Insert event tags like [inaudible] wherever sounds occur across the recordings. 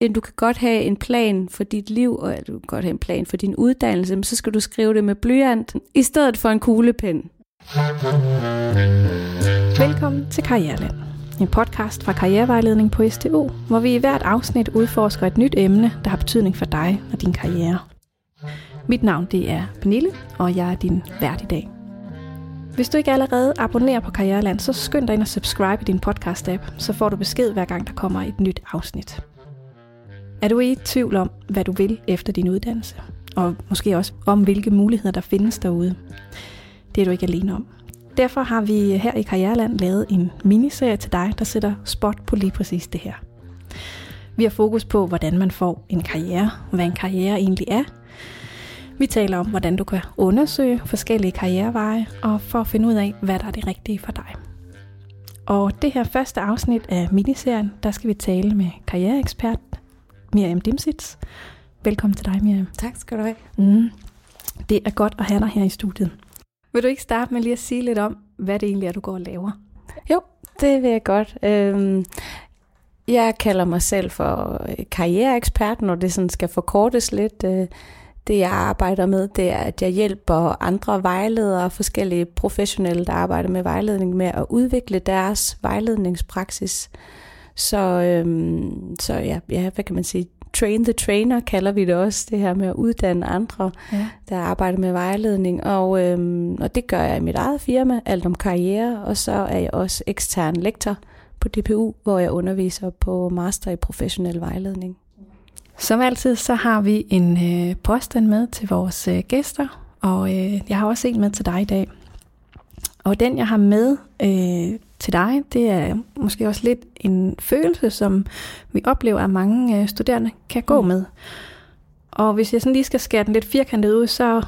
du kan godt have en plan for dit liv, og du kan godt have en plan for din uddannelse, men så skal du skrive det med blyant, i stedet for en kuglepen. Velkommen til Karriereland. En podcast fra Karrierevejledning på STU, hvor vi i hvert afsnit udforsker et nyt emne, der har betydning for dig og din karriere. Mit navn det er Pernille, og jeg er din vært i dag. Hvis du ikke allerede abonnerer på Karriereland, så skynd dig ind og subscribe i din podcast-app, så får du besked hver gang der kommer et nyt afsnit. Er du i tvivl om, hvad du vil efter din uddannelse? Og måske også om, hvilke muligheder der findes derude? Det er du ikke alene om. Derfor har vi her i Karriereland lavet en miniserie til dig, der sætter spot på lige præcis det her. Vi har fokus på, hvordan man får en karriere, hvad en karriere egentlig er. Vi taler om, hvordan du kan undersøge forskellige karriereveje, og for at finde ud af, hvad der er det rigtige for dig. Og det her første afsnit af miniserien, der skal vi tale med karriereekspert Miriam Dimsits. Velkommen til dig, Miriam. Tak skal du have. Mm. Det er godt at have dig her i studiet. Vil du ikke starte med lige at sige lidt om, hvad det egentlig er, du går og laver? Jo, det vil jeg godt. Øhm, jeg kalder mig selv for karriereekspert, når det sådan skal forkortes lidt. Øh, det jeg arbejder med, det er, at jeg hjælper andre vejledere, forskellige professionelle, der arbejder med vejledning, med at udvikle deres vejledningspraksis. Så, øhm, så ja, ja, hvad kan man sige, train the trainer kalder vi det også, det her med at uddanne andre, ja. der arbejder med vejledning. Og, øhm, og det gør jeg i mit eget firma, alt om karriere, og så er jeg også ekstern lektor på DPU, hvor jeg underviser på master i professionel vejledning. Som altid, så har vi en øh, påstand med til vores øh, gæster, og øh, jeg har også en med til dig i dag. Og den, jeg har med øh, til dig, det er måske også lidt en følelse, som vi oplever, at mange øh, studerende kan gå mm. med. Og hvis jeg sådan lige skal skære den lidt firkantet ud, så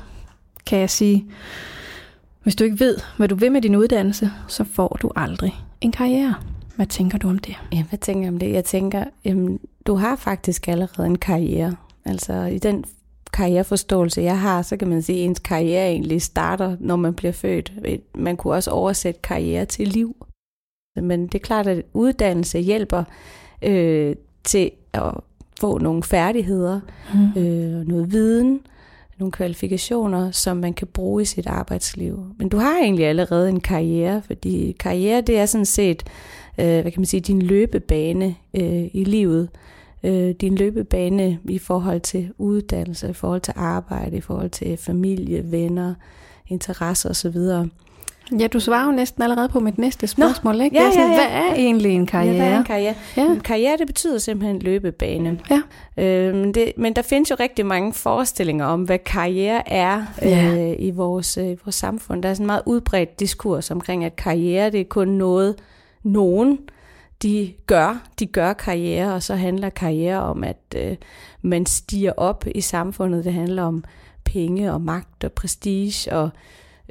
kan jeg sige, hvis du ikke ved, hvad du vil med din uddannelse, så får du aldrig en karriere. Hvad tænker du om det? Ja, hvad tænker jeg om det? Jeg tænker, jamen, du har faktisk allerede en karriere. Altså i den karriereforståelse, jeg har, så kan man sige, at ens karriere egentlig starter, når man bliver født. Man kunne også oversætte karriere til liv. Men det er klart, at uddannelse hjælper øh, til at få nogle færdigheder, mm. øh, noget viden, nogle kvalifikationer, som man kan bruge i sit arbejdsliv. Men du har egentlig allerede en karriere, fordi karriere det er sådan set, øh, hvad kan man sige, din løbebane øh, i livet. Øh, din løbebane i forhold til uddannelse, i forhold til arbejde, i forhold til familie, venner, interesser osv. Ja, du svarer jo næsten allerede på mit næste spørgsmål, Nå, ikke? Ja, ja, ja. Hvad er egentlig en karriere? Ja, hvad er en karriere? Ja. En karriere, det betyder simpelthen løbebane. Ja. Øhm, det, men der findes jo rigtig mange forestillinger om, hvad karriere er ja. øh, i, vores, øh, vores samfund. Der er sådan en meget udbredt diskurs omkring, at karriere, det er kun noget, nogen de gør. De gør karriere, og så handler karriere om, at øh, man stiger op i samfundet. Det handler om penge og magt og prestige og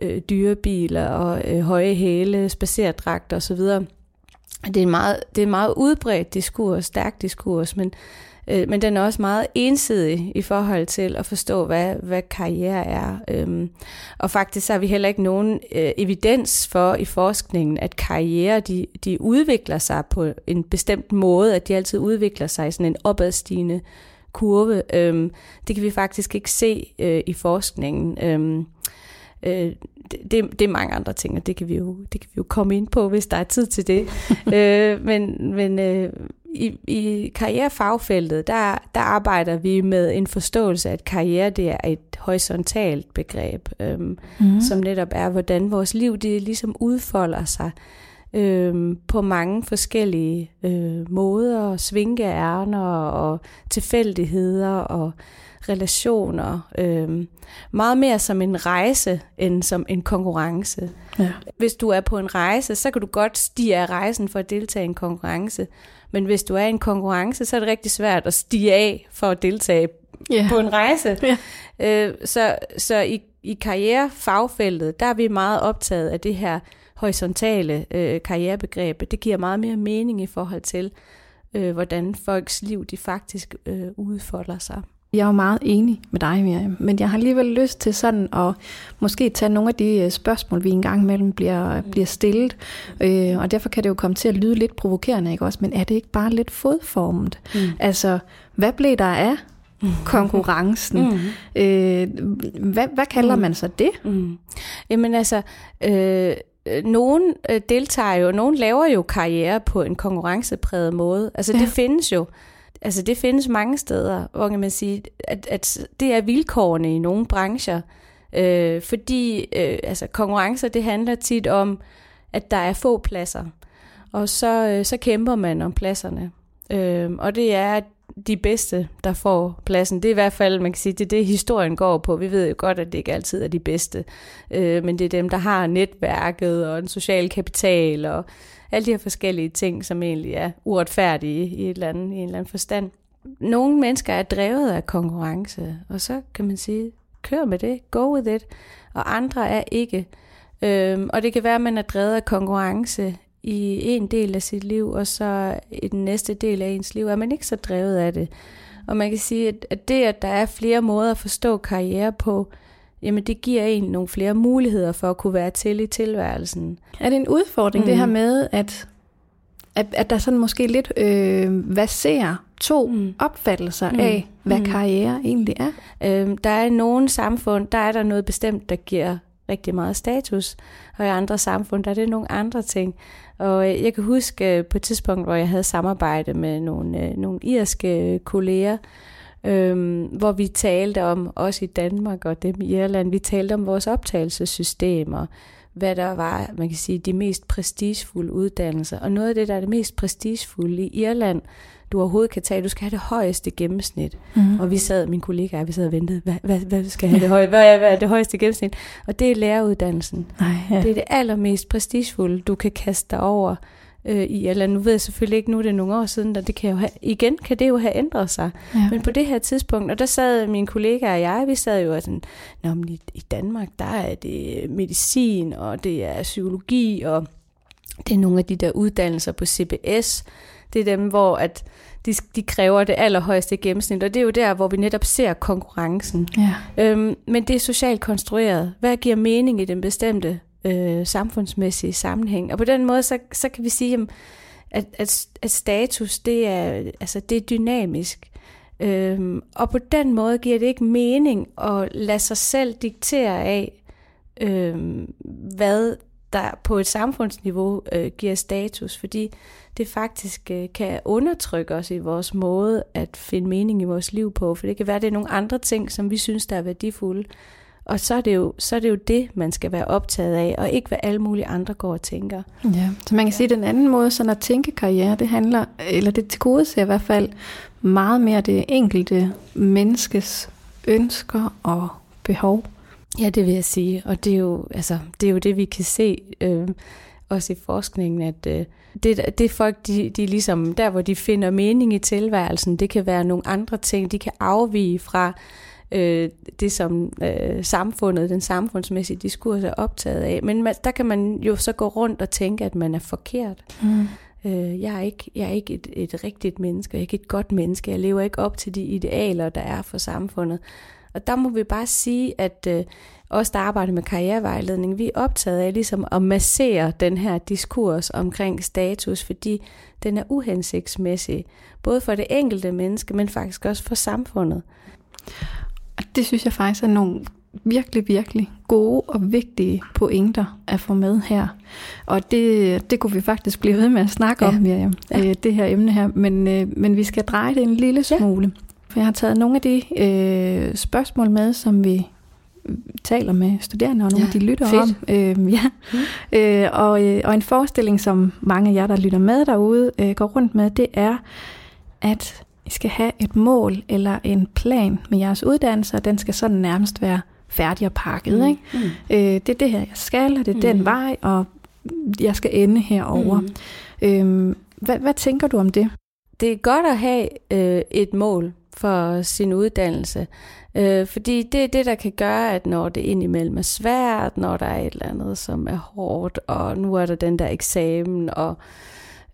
øh, dyrebiler og øh, høje hæle, spacerdragter osv. Det er en meget, det er en meget udbredt diskurs, stærk diskurs, men, øh, men den er også meget ensidig i forhold til at forstå, hvad, hvad karriere er. Øhm, og faktisk har vi heller ikke nogen øh, evidens for i forskningen, at karriere de, de udvikler sig på en bestemt måde, at de altid udvikler sig i sådan en opadstigende kurve. Øhm, det kan vi faktisk ikke se øh, i forskningen. Øhm, øh, det, det er mange andre ting, og det kan vi jo, det kan vi jo komme ind på, hvis der er tid til det. [laughs] øh, men men øh, i, i karrierefagfeltet, der, der arbejder vi med en forståelse af, at karriere det er et horisontalt begreb, øh, mm. som netop er, hvordan vores liv det ligesom udfolder sig øh, på mange forskellige øh, måder, svinkeærner og tilfældigheder og relationer. Øh, meget mere som en rejse, end som en konkurrence. Ja. Hvis du er på en rejse, så kan du godt stige af rejsen for at deltage i en konkurrence. Men hvis du er i en konkurrence, så er det rigtig svært at stige af for at deltage yeah. på en rejse. Yeah. Øh, så så i, i karrierefagfeltet, der er vi meget optaget af det her horisontale øh, karrierebegreb. Det giver meget mere mening i forhold til, øh, hvordan folks liv de faktisk øh, udfolder sig. Jeg er jo meget enig med dig, Miriam, men jeg har alligevel lyst til sådan at måske tage nogle af de øh, spørgsmål, vi engang imellem bliver, mm. bliver stillet, øh, og derfor kan det jo komme til at lyde lidt provokerende, ikke også? Men er det ikke bare lidt fodformet? Mm. Altså, hvad blev der af konkurrencen. Mm. Øh, hvad, hvad kalder mm. man så det? Mm. Jamen altså, øh, nogen øh, deltager jo, nogen laver jo karriere på en konkurrencepræget måde. Altså ja. det findes jo. Altså det findes mange steder, hvor kan man sige, at, at det er vilkårene i nogle brancher. Øh, fordi øh, altså konkurrencer, det handler tit om, at der er få pladser. Og så, øh, så kæmper man om pladserne. Øh, og det er de bedste, der får pladsen. Det er i hvert fald, man kan sige, det er det, historien går på. Vi ved jo godt, at det ikke altid er de bedste, øh, men det er dem, der har netværket og en social kapital og alle de her forskellige ting, som egentlig er uretfærdige i, et eller andet, i en eller anden forstand. Nogle mennesker er drevet af konkurrence, og så kan man sige, kør med det, go with it, og andre er ikke. Øhm, og det kan være, at man er drevet af konkurrence i en del af sit liv, og så i den næste del af ens liv er man ikke så drevet af det. Og man kan sige, at det, at der er flere måder at forstå karriere på, jamen det giver en nogle flere muligheder for at kunne være til i tilværelsen. Er det en udfordring, mm. det her med, at, at, at der sådan måske lidt øh, ser to mm. opfattelser mm. af, hvad mm. karriere egentlig er? Øhm, der er i nogle samfund, der er der noget bestemt, der giver rigtig meget status, og i andre samfund, der er det nogle andre ting. Og øh, jeg kan huske øh, på et tidspunkt, hvor jeg havde samarbejde med nogle, øh, nogle irske kolleger, øhm, hvor vi talte om, også i Danmark og dem i Irland, vi talte om vores optagelsessystemer, hvad der var, man kan sige, de mest prestigefulde uddannelser. Og noget af det, der er det mest prestigefulde i Irland, du overhovedet kan tage. Du skal have det højeste gennemsnit. Mm. Og vi sad, min kollega og vi sad og ventede, hvad, hvad, hvad skal have det høje, hvad, er, hvad er det højeste gennemsnit? Og det er læreruddannelsen. Nej, ja. Det er det allermest prestigefulde, du kan kaste dig over øh, i, eller nu ved jeg selvfølgelig ikke, nu er det nogle år siden, og det kan jo have, igen kan det jo have ændret sig. Ja. Men på det her tidspunkt, og der sad min kollega og jeg, vi sad jo sådan, Nå, men i, i Danmark, der er det medicin, og det er psykologi, og det er nogle af de der uddannelser på CBS, det er dem, hvor at de, de kræver det allerhøjeste gennemsnit, og det er jo der, hvor vi netop ser konkurrencen. Ja. Øhm, men det er socialt konstrueret. Hvad giver mening i den bestemte øh, samfundsmæssige sammenhæng? Og på den måde, så, så kan vi sige, at, at, at status, det er, altså, det er dynamisk. Øhm, og på den måde giver det ikke mening at lade sig selv diktere af, øhm, hvad der på et samfundsniveau øh, giver status, fordi det faktisk øh, kan undertrykke os i vores måde at finde mening i vores liv på, for det kan være, at det er nogle andre ting, som vi synes, der er værdifulde. Og så er, det jo, så er det jo det, man skal være optaget af, og ikke hvad alle mulige andre går og tænker. Ja, så man kan ja. sige, at den anden måde, sådan at tænke karriere, det handler, eller det til gode ser i hvert fald meget mere det enkelte menneskes ønsker og behov. Ja, det vil jeg sige, og det er jo, altså, det, er jo det, vi kan se øh, også i forskningen, at øh, det, det folk, de, de ligesom, der hvor de finder mening i tilværelsen, det kan være nogle andre ting, de kan afvige fra øh, det, som øh, samfundet, den samfundsmæssige diskurs er optaget af. Men man, der kan man jo så gå rundt og tænke, at man er forkert. Mm. Øh, jeg er ikke, jeg er ikke et, et rigtigt menneske, jeg er ikke et godt menneske, jeg lever ikke op til de idealer, der er for samfundet. Og der må vi bare sige, at øh, os, der arbejder med karrierevejledning, vi er optaget af ligesom at massere den her diskurs omkring status, fordi den er uhensigtsmæssig, både for det enkelte menneske, men faktisk også for samfundet. Det synes jeg faktisk er nogle virkelig, virkelig gode og vigtige pointer at få med her. Og det, det kunne vi faktisk blive ved med at snakke ja. om, Miriam, ja. Øh, det her emne her. Men, øh, men vi skal dreje det en lille smule. Ja. For jeg har taget nogle af de øh, spørgsmål med, som vi taler med studerende, og nogle ja, af de lytter fedt. om. Øh, ja. Mm. Øh, og, øh, og en forestilling, som mange af jer, der lytter med derude, øh, går rundt med, det er, at I skal have et mål eller en plan med jeres uddannelse, og den skal sådan nærmest være færdig og pakket. Mm. Ikke? Mm. Øh, det er det her, jeg skal, og det er mm. den vej, og jeg skal ende herover. Mm. Øh, hvad, hvad tænker du om det? Det er godt at have øh, et mål for sin uddannelse. Øh, fordi det er det, der kan gøre, at når det indimellem er svært, når der er et eller andet, som er hårdt, og nu er der den der eksamen, og øh,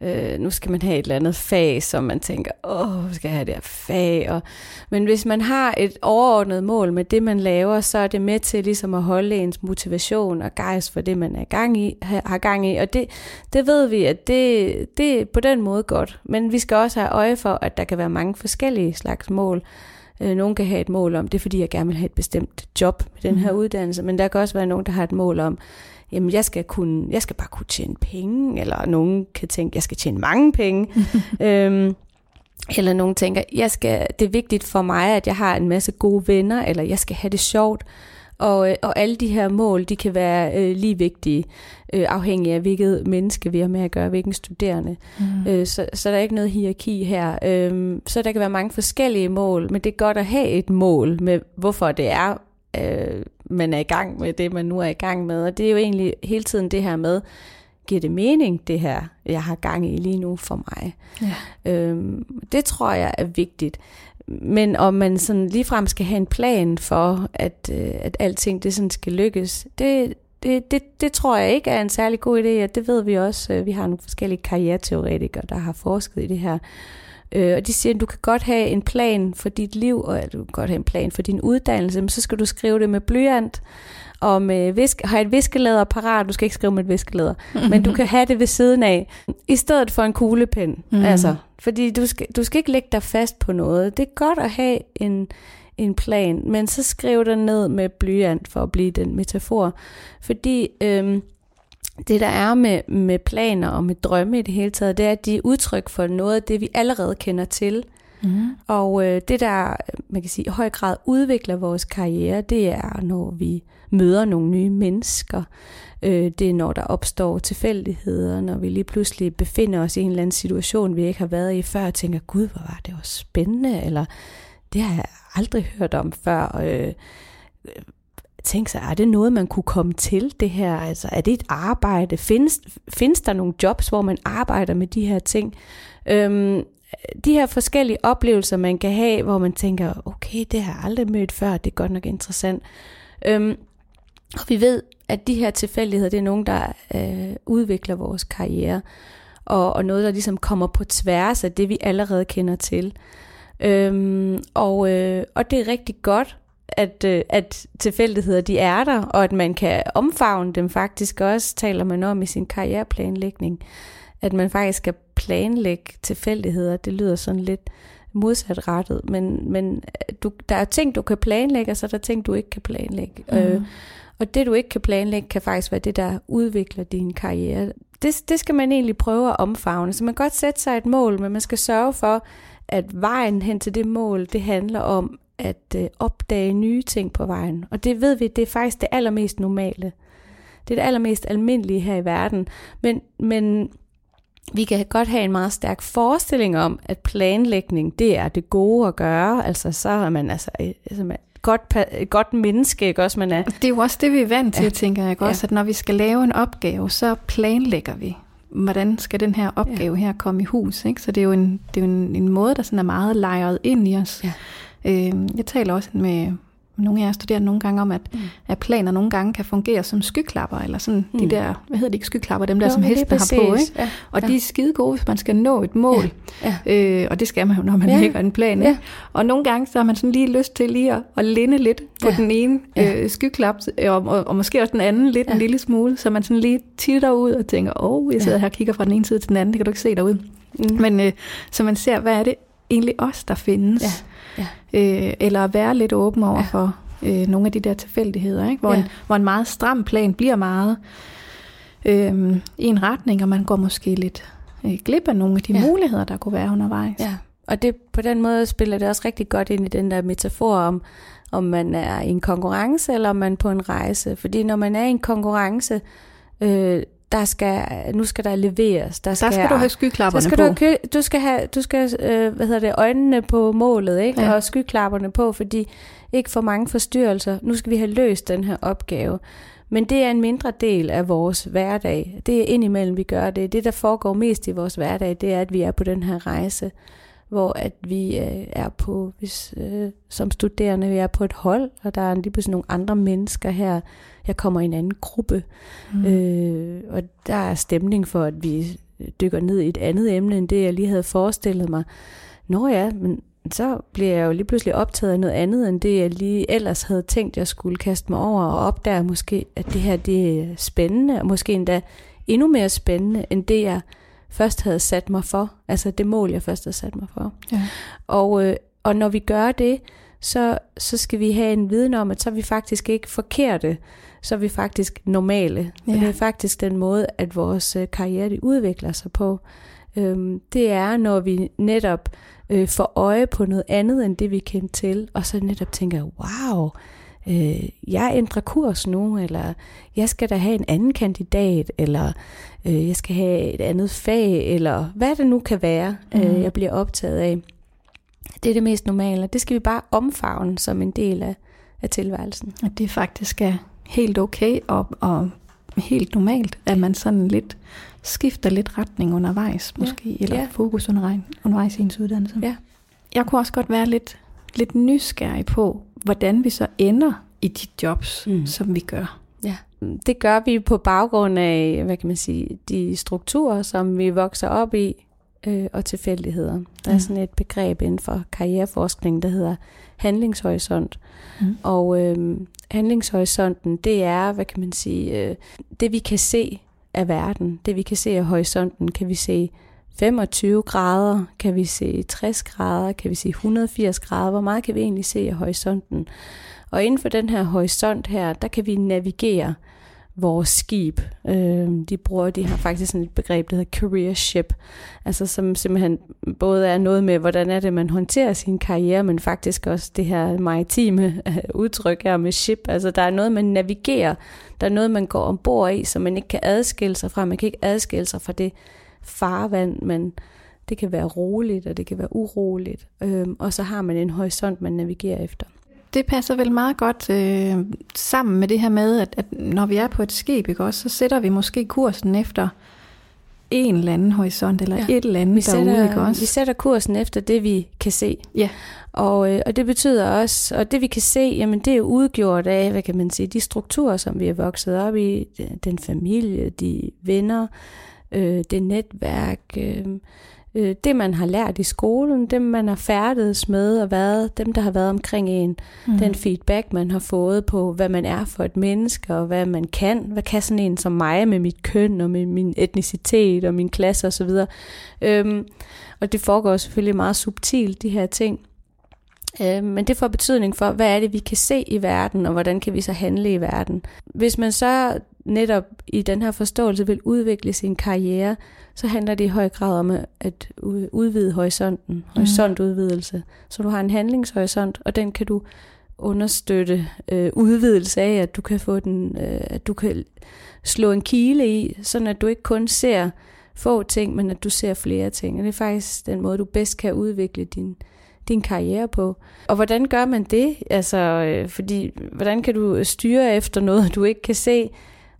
øh, nu skal man have et eller andet fag, som man tænker, åh, skal jeg have det her fag? Og, men hvis man har et overordnet mål med det, man laver, så er det med til ligesom at holde ens motivation og gejst for det, man er gang i, har gang i. Og det, det ved vi, at det, det er på den måde godt. Men vi skal også have øje for, at der kan være mange forskellige slags mål. Øh, nogen kan have et mål om, det er fordi, jeg gerne vil have et bestemt job med den her mm. uddannelse, men der kan også være nogen, der har et mål om, jamen jeg skal, kunne, jeg skal bare kunne tjene penge, eller nogen kan tænke, jeg skal tjene mange penge. [laughs] øhm, eller nogen tænker, jeg skal, det er vigtigt for mig, at jeg har en masse gode venner, eller jeg skal have det sjovt. Og, øh, og alle de her mål, de kan være øh, lige vigtige, øh, afhængig af hvilket menneske vi har med at gøre, hvilken studerende. Mm. Øh, så, så der er ikke noget hierarki her. Øh, så der kan være mange forskellige mål, men det er godt at have et mål med, hvorfor det er, øh, man er i gang med det, man nu er i gang med. Og det er jo egentlig hele tiden det her med, giver det mening, det her, jeg har gang i lige nu for mig? Ja. Øhm, det tror jeg er vigtigt. Men om man sådan ligefrem skal have en plan for, at, øh, at alting det sådan skal lykkes, det, det, det, det tror jeg ikke er en særlig god idé, og det ved vi også. Øh, vi har nogle forskellige karriereteoretikere, der har forsket i det her. Øh, og de siger, at du kan godt have en plan for dit liv, og du kan godt have en plan for din uddannelse, men så skal du skrive det med blyant, og med visk, have et viskelæder parat. Du skal ikke skrive med et viskelæder, men du kan have det ved siden af, i stedet for en kuglepen. Mm-hmm. Altså, fordi du skal, du skal ikke lægge dig fast på noget. Det er godt at have en, en plan, men så skriv den ned med blyant for at blive den metafor. Fordi øhm, det der er med, med planer og med drømme i det hele taget, det er, at de er udtryk for noget af det, vi allerede kender til. Mm. Og øh, det, der man kan sige, i høj grad udvikler vores karriere, det er, når vi møder nogle nye mennesker. Øh, det er, når der opstår tilfældigheder, når vi lige pludselig befinder os i en eller anden situation, vi ikke har været i før, og tænker, gud, hvor var det også spændende, eller det har jeg aldrig hørt om før. Øh, tænk sig, er det noget, man kunne komme til det her? Altså, er det et arbejde? Findes, findes der nogle jobs, hvor man arbejder med de her ting? Øhm, de her forskellige oplevelser, man kan have, hvor man tænker, okay, det har jeg aldrig mødt før, det er godt nok interessant. Øhm, og vi ved, at de her tilfældigheder, det er nogen, der øh, udvikler vores karriere, og, og noget, der ligesom kommer på tværs af det, vi allerede kender til. Øhm, og, øh, og det er rigtig godt, at, øh, at tilfældigheder de er der, og at man kan omfavne dem faktisk også, taler man om i sin karriereplanlægning. At man faktisk skal planlægge tilfældigheder, det lyder sådan lidt modsatrettet, men, men øh, du, der er ting, du kan planlægge, og så er der ting, du ikke kan planlægge. Mm. Øh, og det, du ikke kan planlægge, kan faktisk være det, der udvikler din karriere. Det, det skal man egentlig prøve at omfavne. Så man kan godt sætte sig et mål, men man skal sørge for, at vejen hen til det mål, det handler om at øh, opdage nye ting på vejen. Og det ved vi, det er faktisk det allermest normale. Det er det allermest almindelige her i verden. Men, men vi kan godt have en meget stærk forestilling om, at planlægning, det er det gode at gøre. Altså så er man altså, altså man, godt, et godt menneske, ikke også man er. Det er jo også det, vi er vant til, ja. tænker jeg også, ja. at når vi skal lave en opgave, så planlægger vi hvordan skal den her opgave ja. her komme i hus. Ikke? Så det er jo en, det er jo en, en måde, der sådan er meget lejret ind i os. Ja. Øh, jeg taler også med nogle af jer studerer nogle gange om, at, mm. at planer nogle gange kan fungere som skyklapper, eller sådan mm. de der, hvad hedder det ikke, skyklapper, dem der, jo, som hestene har på, ikke? Ja, og ja. de er skide gode, hvis man skal nå et mål, ja, ja. Øh, og det skal man jo, når man ja. lægger en plan, ikke? Ja. Og nogle gange, så har man sådan lige lyst til lige at, at linde lidt på ja. den ene ja. øh, skyklap, og, og, og måske også den anden lidt ja. en lille smule, så man sådan lige titter ud og tænker, åh, oh, jeg sidder ja. her og kigger fra den ene side til den anden, det kan du ikke se derude. Mm. Men øh, så man ser, hvad er det egentlig os, der findes? Ja. Ja. Øh, eller at være lidt åben over ja. for øh, nogle af de der tilfældigheder, ikke? Hvor, ja. en, hvor en meget stram plan bliver meget øh, i en retning, og man går måske lidt øh, glip af nogle af de ja. muligheder, der kunne være undervejs. Ja, og det, på den måde spiller det også rigtig godt ind i den der metafor om, om man er i en konkurrence, eller om man er på en rejse. Fordi når man er i en konkurrence, øh, der skal, nu skal der leveres. Der skal, der skal du have skyklapperne skal på. Du, have, du skal have, du skal, øh, hvad hedder det, øjnene på målet, ikke? Ja. og skyklapperne på, fordi ikke for mange forstyrrelser. Nu skal vi have løst den her opgave. Men det er en mindre del af vores hverdag. Det er indimellem, vi gør det. Det, der foregår mest i vores hverdag, det er, at vi er på den her rejse hvor at vi øh, er på, hvis, øh, som studerende, vi er på et hold, og der er lige pludselig nogle andre mennesker her. Jeg kommer i en anden gruppe, mm. øh, og der er stemning for, at vi dykker ned i et andet emne, end det jeg lige havde forestillet mig. Nå ja, men så bliver jeg jo lige pludselig optaget af noget andet, end det jeg lige ellers havde tænkt, jeg skulle kaste mig over, og opdage måske, at det her det er spændende, og måske endda endnu mere spændende, end det jeg først havde sat mig for. Altså det mål, jeg først havde sat mig for. Ja. Og, øh, og når vi gør det, så, så skal vi have en viden om, at så er vi faktisk ikke forkerte, så er vi faktisk normale. Ja. Og det er faktisk den måde, at vores øh, karriere de udvikler sig på. Øhm, det er, når vi netop øh, får øje på noget andet, end det vi kendte til, og så netop tænker, wow, øh, jeg ændrer kurs nu, eller jeg skal da have en anden kandidat, eller øh, jeg skal have et andet fag, eller hvad det nu kan være, mm. øh, jeg bliver optaget af. Det er det mest normale. Det skal vi bare omfavne som en del af, af tilværelsen. At det faktisk er helt okay og, og helt normalt, at man sådan lidt skifter lidt retning undervejs, måske, ja. eller ja. fokus undervejs, undervejs i ens uddannelse. Ja. Jeg kunne også godt være lidt, lidt nysgerrig på, hvordan vi så ender i de jobs, mm. som vi gør. Ja, det gør vi på baggrund af, hvad kan man sige, de strukturer, som vi vokser op i, øh, og tilfældigheder. Der er mm. sådan et begreb inden for karriereforskning, der hedder handlingshorisont. Mm. Og øh, handlingshorisonten, det er, hvad kan man sige, øh, det vi kan se af verden, det vi kan se af horisonten, kan vi se 25 grader, kan vi se 60 grader, kan vi se 180 grader, hvor meget kan vi egentlig se af horisonten? Og inden for den her horisont her, der kan vi navigere vores skib. Øh, de bruger, de har faktisk sådan et begreb, der hedder career ship, altså som simpelthen både er noget med, hvordan er det, man håndterer sin karriere, men faktisk også det her maritime øh, udtryk her med ship. Altså der er noget, man navigerer, der er noget, man går ombord i, som man ikke kan adskille sig fra. Man kan ikke adskille sig fra det farvand, men det kan være roligt, og det kan være uroligt. Øh, og så har man en horisont, man navigerer efter det passer vel meget godt øh, sammen med det her med, at, at når vi er på et skib, ikke også, så sætter vi måske kursen efter en eller anden horisont, eller ja. et eller andet vi derude, sætter, ikke også? Vi sætter kursen efter det, vi kan se. Ja. Og, øh, og det betyder også, og det vi kan se, jamen det er udgjort af, hvad kan man sige, de strukturer, som vi er vokset op i, den familie, de venner, øh, det netværk, øh, øh, det, man har lært i skolen, dem, man har færdedes med og været, dem, der har været omkring en, mm. den feedback, man har fået på, hvad man er for et menneske, og hvad man kan. Hvad kan sådan en som mig med mit køn, og med min etnicitet, og min klasse osv. Øhm, og det foregår selvfølgelig meget subtilt, de her ting. Øh, men det får betydning for, hvad er det, vi kan se i verden, og hvordan kan vi så handle i verden. Hvis man så netop i den her forståelse vil udvikle sin karriere, så handler det i høj grad om at udvide horisonten, mm. horisontudvidelse. Så du har en handlingshorisont, og den kan du understøtte øh, udvidelse af, at du kan få den, øh, at du kan slå en kile i, sådan at du ikke kun ser få ting, men at du ser flere ting. Og det er faktisk den måde, du bedst kan udvikle din, din karriere på. Og hvordan gør man det? Altså, øh, fordi, hvordan kan du styre efter noget, du ikke kan se?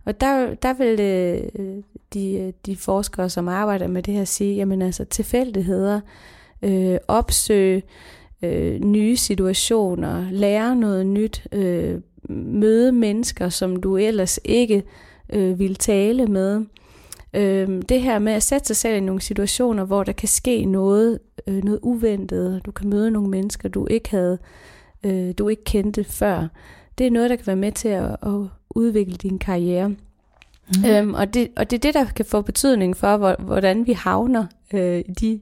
Og der, der vil øh, de, de forskere, som arbejder med det her, sige, jamen altså tilfældigheder, øh, opsøge øh, nye situationer, lære noget nyt, øh, møde mennesker, som du ellers ikke øh, vil tale med. Øh, det her med at sætte sig selv i nogle situationer, hvor der kan ske noget, øh, noget uventet, du kan møde nogle mennesker, du ikke havde, øh, du ikke kendte før. Det er noget, der kan være med til at, at udvikle din karriere. Mm. Øhm, og, det, og det er det, der kan få betydning for, hvor, hvordan vi havner øh, de,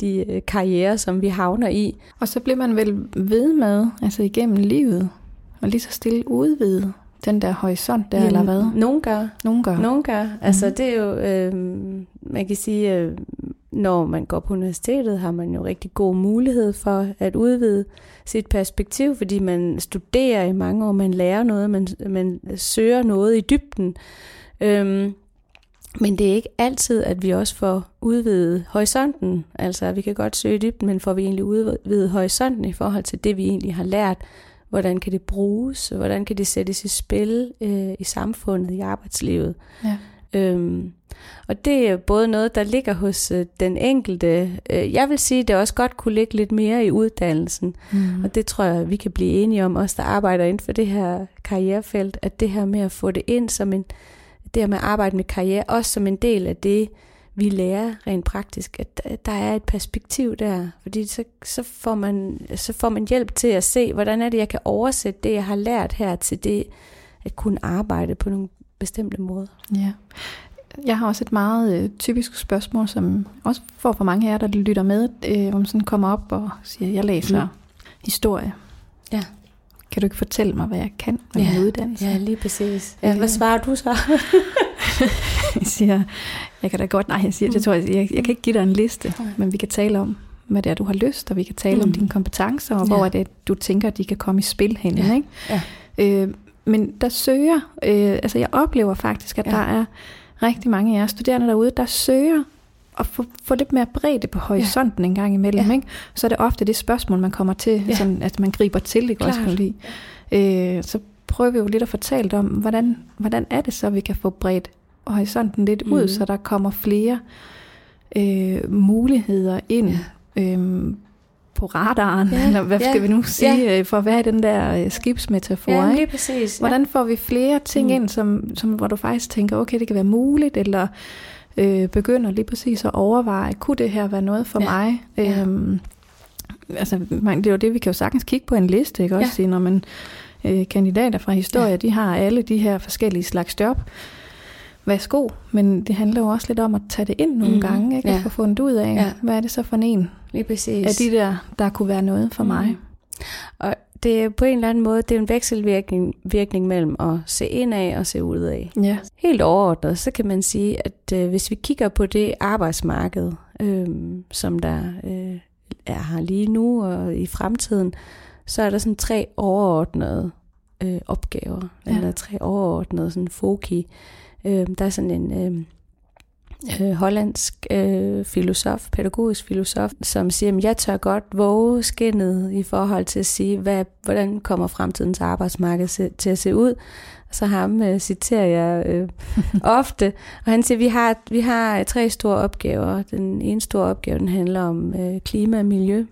de øh, karriere, som vi havner i. Og så bliver man vel ved med, altså igennem livet, og lige så stille udvide den der horisont der, Jamen, eller hvad? Nogen gør. Nogen gør. Nogen gør. Altså mm. det er jo, øh, man kan sige, øh, når man går på universitetet, har man jo rigtig god mulighed for at udvide sit perspektiv, fordi man studerer i mange år, man lærer noget, man, man søger noget i dybden. Øhm, men det er ikke altid, at vi også får udvidet horisonten. Altså, vi kan godt søge i dybden, men får vi egentlig udvidet horisonten i forhold til det, vi egentlig har lært? Hvordan kan det bruges? Hvordan kan det sættes i spil øh, i samfundet, i arbejdslivet? Ja. Øhm, og det er både noget, der ligger hos øh, den enkelte. Øh, jeg vil sige, at det også godt kunne ligge lidt mere i uddannelsen. Mm. Og det tror jeg, vi kan blive enige om, os der arbejder inden for det her karrierefelt, at det her med at få det ind som en, det her med at arbejde med karriere, også som en del af det, vi lærer rent praktisk, at der er et perspektiv der, fordi så, så, får man, så får man hjælp til at se, hvordan er det, jeg kan oversætte det, jeg har lært her, til det at kunne arbejde på nogle bestemte måder. Ja. Jeg har også et meget øh, typisk spørgsmål, som også får for mange af jer, der lytter med, øh, hvor man sådan kommer op og siger, jeg læser mm. historie. Ja. Kan du ikke fortælle mig, hvad jeg kan med ja. min uddannelse? Ja, lige præcis. Ja, hvad svarer du så? [laughs] jeg [laughs] siger, jeg kan da godt, nej, jeg siger, det tror jeg, jeg, jeg kan ikke give dig en liste, mm. men vi kan tale om, hvad det er, du har lyst, og vi kan tale mm. om dine kompetencer, og ja. hvor er det, du tænker, at de kan komme i spil hen. Ja. Ikke? Ja. Øh, men der søger, øh, altså jeg oplever faktisk, at ja. der er rigtig mange af jer studerende derude, der søger at få, få lidt mere bredde på horisonten ja. en gang imellem. Ja. Ikke? Så er det ofte det spørgsmål, man kommer til, ja. sådan, at man griber til, det også kan lide. Øh, så prøver vi jo lidt at fortælle om, hvordan, hvordan er det så, vi kan få bredt horisonten lidt mm. ud, så der kommer flere øh, muligheder ind ja. øh, på radaren, ja, eller hvad ja, skal vi nu sige, ja. Øh, for at være i den der øh, skibsmetafor. Ja, lige præcis. Ja. Hvordan får vi flere ting mm. ind, som, som, hvor du faktisk tænker, okay, det kan være muligt, eller øh, begynder lige præcis at overveje, kunne det her være noget for ja. mig? Ja. Øhm, altså, man, det er jo det, vi kan jo sagtens kigge på en liste, ikke også? Ja. Når man øh, kandidater fra historie, ja. de har alle de her forskellige slags job værsgo, men det handler jo også lidt om at tage det ind nogle mm. gange, ikke? Ja. at få fundet ud af, ja. hvad er det så for en Lige præcis. af de der, der kunne være noget for mm. mig. Og det er på en eller anden måde, det er en vekselvirkning virkning mellem at se ind af og se ud af. Ja. Helt overordnet, så kan man sige, at øh, hvis vi kigger på det arbejdsmarked, øh, som der øh, er her lige nu og i fremtiden, så er der sådan tre overordnede øh, opgaver, ja. eller tre overordnede sådan foki. Øh, der er sådan en øh, øh, hollandsk øh, filosof, pædagogisk filosof, som siger, at jeg tør godt våge skinnet i forhold til at sige, hvad, hvordan kommer fremtidens arbejdsmarked til at se ud. Så ham øh, citerer jeg øh, [laughs] ofte, og han siger, at vi har, vi har tre store opgaver. Den ene store opgave, den handler om øh, klima og miljø.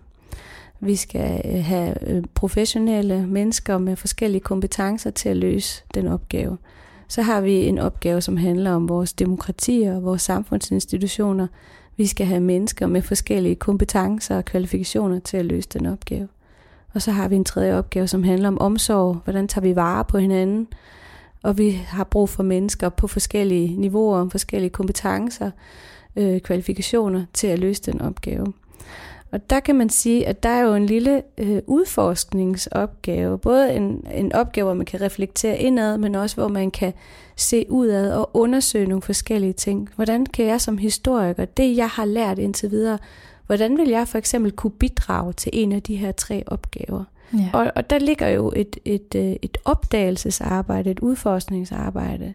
Vi skal øh, have øh, professionelle mennesker med forskellige kompetencer til at løse den opgave. Så har vi en opgave, som handler om vores demokratier og vores samfundsinstitutioner. Vi skal have mennesker med forskellige kompetencer og kvalifikationer til at løse den opgave. Og så har vi en tredje opgave, som handler om omsorg. Hvordan tager vi vare på hinanden? Og vi har brug for mennesker på forskellige niveauer, forskellige kompetencer, øh, kvalifikationer til at løse den opgave. Og der kan man sige, at der er jo en lille øh, udforskningsopgave. Både en, en opgave, hvor man kan reflektere indad, men også hvor man kan se udad og undersøge nogle forskellige ting. Hvordan kan jeg som historiker, det jeg har lært indtil videre, hvordan vil jeg for eksempel kunne bidrage til en af de her tre opgaver? Ja. Og, og der ligger jo et, et, øh, et opdagelsesarbejde, et udforskningsarbejde.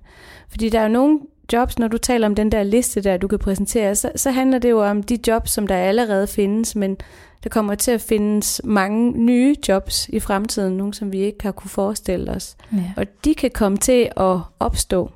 Fordi der er jo nogle jobs, når du taler om den der liste der, du kan præsentere, så, så handler det jo om de jobs, som der allerede findes, men der kommer til at findes mange nye jobs i fremtiden, nogle som vi ikke har kunne forestille os. Ja. Og de kan komme til at opstå.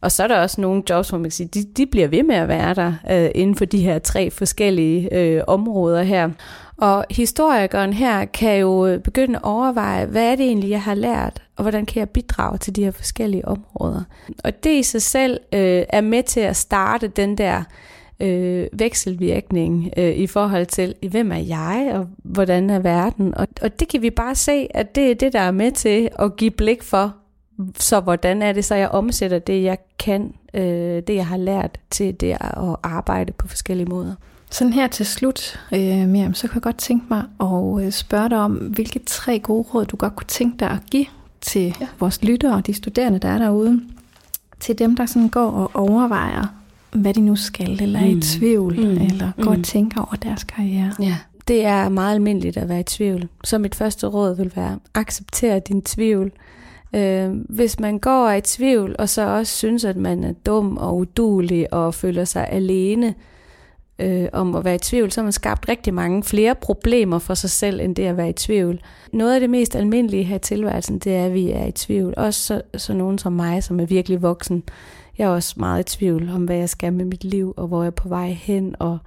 Og så er der også nogle jobs, hvor man kan sige, de, de bliver ved med at være der øh, inden for de her tre forskellige øh, områder her. Og historikeren her kan jo øh, begynde at overveje, hvad er det egentlig, jeg har lært, og hvordan kan jeg bidrage til de her forskellige områder. Og det i sig selv øh, er med til at starte den der øh, vekselvirkning øh, i forhold til, hvem er jeg, og hvordan er verden. Og, og det kan vi bare se, at det er det, der er med til at give blik for, så hvordan er det så, jeg omsætter det, jeg kan, øh, det jeg har lært til det at arbejde på forskellige måder. Sådan her til slut, øh, Miriam, så kan jeg godt tænke mig at øh, spørge dig om, hvilke tre gode råd, du godt kunne tænke dig at give til ja. vores lyttere og de studerende, der er derude. Til dem, der sådan går og overvejer, hvad de nu skal, eller er i mm. tvivl, mm. eller går mm. og tænker over deres karriere. Ja, det er meget almindeligt at være i tvivl. Så mit første råd vil være, accepter din tvivl. Øh, hvis man går og er i tvivl, og så også synes, at man er dum og udulig og føler sig alene, øh, om at være i tvivl, så har man skabt rigtig mange flere problemer for sig selv, end det at være i tvivl. Noget af det mest almindelige her i tilværelsen, det er, at vi er i tvivl. Også så, så nogen som mig, som er virkelig voksen. Jeg er også meget i tvivl om, hvad jeg skal med mit liv, og hvor jeg er på vej hen, og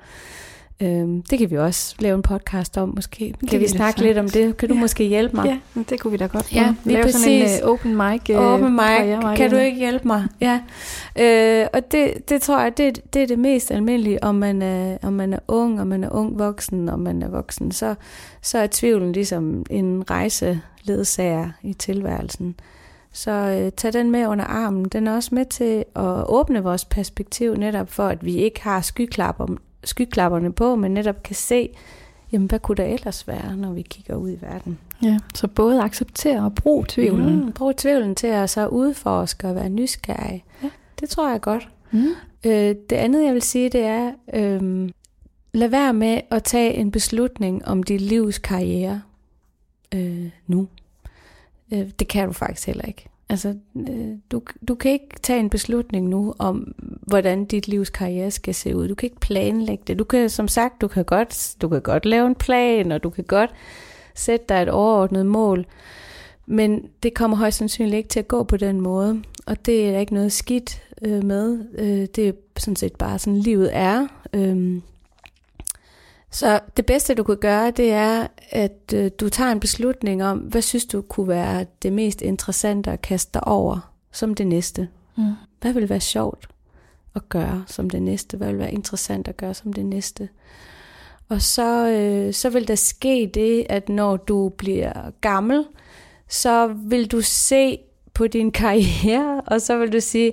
Øhm, det kan vi også lave en podcast om, måske. Kan vi snakke lidt om det? Kan du ja. måske hjælpe mig? Ja, det kunne vi da godt. Ja, vi lave præcis. sådan en uh, open mic. Uh, open mic. Kan du ikke hjælpe mig? Ja. Øh, og det, det tror jeg, det, det er det mest almindelige, om man, er, om man er ung, om man er ung voksen, om man er voksen. Så, så er tvivlen ligesom en rejseledsager i tilværelsen. Så øh, tag den med under armen. Den er også med til at åbne vores perspektiv, netop for at vi ikke har skyklapper skyklapperne på, men netop kan se, jamen hvad kunne der ellers være, når vi kigger ud i verden. Ja, så både acceptere og bruge tvivlen. Mm, brug tvivlen til at så udforske og være nysgerrig. Ja. Det tror jeg godt. Mm. Øh, det andet, jeg vil sige, det er, øh, lad være med at tage en beslutning om dit livs karriere øh, nu. Øh, det kan du faktisk heller ikke. Altså, øh, du, du kan ikke tage en beslutning nu om, hvordan dit livs karriere skal se ud. Du kan ikke planlægge det. Du kan, som sagt, du kan godt, du kan godt lave en plan, og du kan godt sætte dig et overordnet mål. Men det kommer højst sandsynligt ikke til at gå på den måde. Og det er der ikke noget skidt øh, med. Øh, det er sådan set bare sådan, livet er. Øh, så det bedste, du kan gøre, det er, at øh, du tager en beslutning om, hvad synes du kunne være det mest interessante at kaste dig over som det næste. Mm. Hvad vil være sjovt at gøre som det næste? Hvad vil være interessant at gøre som det næste? Og så, øh, så vil der ske det, at når du bliver gammel, så vil du se på din [laughs] karriere, og så vil du sige,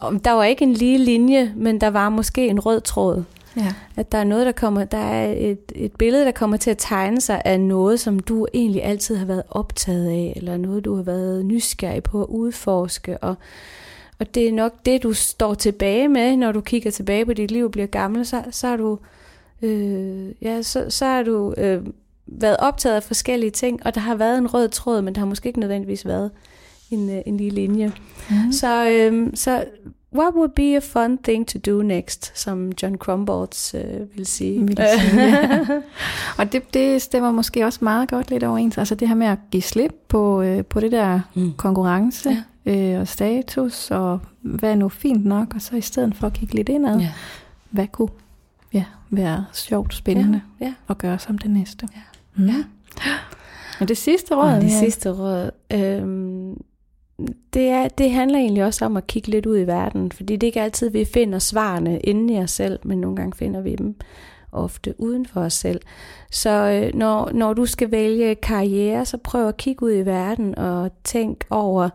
der var ikke en lige linje, men der var måske en rød tråd. Ja. At der er noget, der kommer, der er et, et billede, der kommer til at tegne sig af noget, som du egentlig altid har været optaget af, eller noget, du har været nysgerrig på at udforske, og, og det er nok det, du står tilbage med, når du kigger tilbage på dit liv og bliver gammel, så, så har du, øh, ja, så, så har du øh, været optaget af forskellige ting, og der har været en rød tråd, men der har måske ikke nødvendigvis været en, øh, en lige linje. Mm. Så, øh, så What would be a fun thing to do next, som John Crumbolts øh, vil sige. Vil sige ja. [laughs] og det, det stemmer måske også meget godt lidt overens. Altså det her med at give slip på, øh, på det der mm. konkurrence ja. øh, og status, og hvad er nu fint nok, og så i stedet for at kigge lidt indad, ja. hvad kunne ja, være sjovt, spændende ja. Ja. at gøre som det næste. Ja. Mm. ja. Og det sidste råd? Og det ja. sidste råd. Øh, det, er, det handler egentlig også om at kigge lidt ud i verden, fordi det er ikke altid, vi finder svarene inde i os selv, men nogle gange finder vi dem ofte uden for os selv. Så øh, når, når du skal vælge karriere, så prøv at kigge ud i verden og tænk over,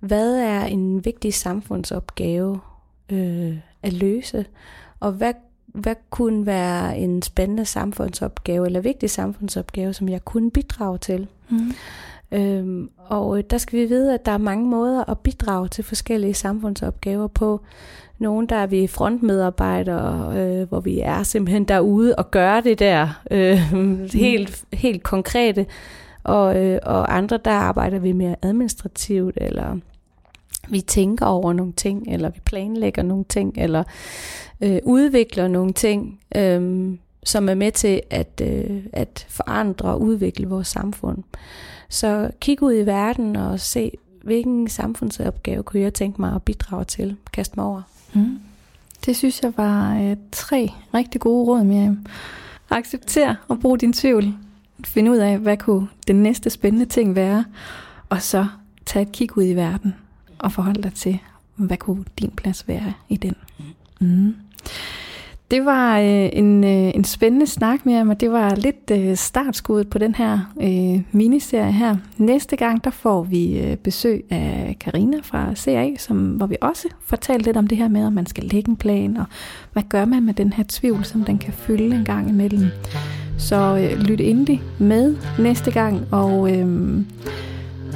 hvad er en vigtig samfundsopgave øh, at løse, og hvad, hvad kunne være en spændende samfundsopgave eller vigtig samfundsopgave, som jeg kunne bidrage til. Mm. Øhm, og øh, der skal vi vide, at der er mange måder at bidrage til forskellige samfundsopgaver på. Nogle, der er vi frontmedarbejdere, øh, hvor vi er simpelthen derude og gør det der øh, helt, helt konkrete. Og, øh, og andre, der arbejder vi mere administrativt, eller vi tænker over nogle ting, eller vi planlægger nogle ting, eller øh, udvikler nogle ting, øh, som er med til at, øh, at forandre og udvikle vores samfund. Så kig ud i verden og se, hvilken samfundsopgave kunne jeg tænke mig at bidrage til, kaste mig over. Mm. Det synes jeg var øh, tre rigtig gode råd, Miriam. Accepter og brug din tvivl. Find ud af, hvad kunne den næste spændende ting være, og så tag et kig ud i verden og forhold dig til, hvad kunne din plads være i den. Mm. Det var øh, en, øh, en spændende snak med ham, og det var lidt øh, startskuddet på den her øh, miniserie her. Næste gang, der får vi øh, besøg af Karina fra CA, som, hvor vi også fortalte lidt om det her med, at man skal lægge en plan, og hvad gør man med den her tvivl, som den kan fylde en gang imellem. Så øh, lyt endelig med næste gang, og... Øh,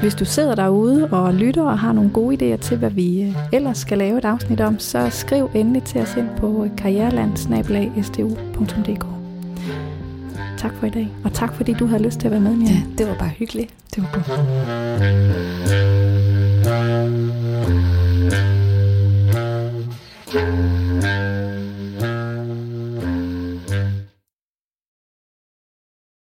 hvis du sidder derude og lytter og har nogle gode idéer til, hvad vi øh, ellers skal lave et afsnit om, så skriv endelig til os ind på karriereland.stu.dk Tak for i dag, og tak fordi du havde lyst til at være med, Mia. Ja, det var bare hyggeligt. Det var godt.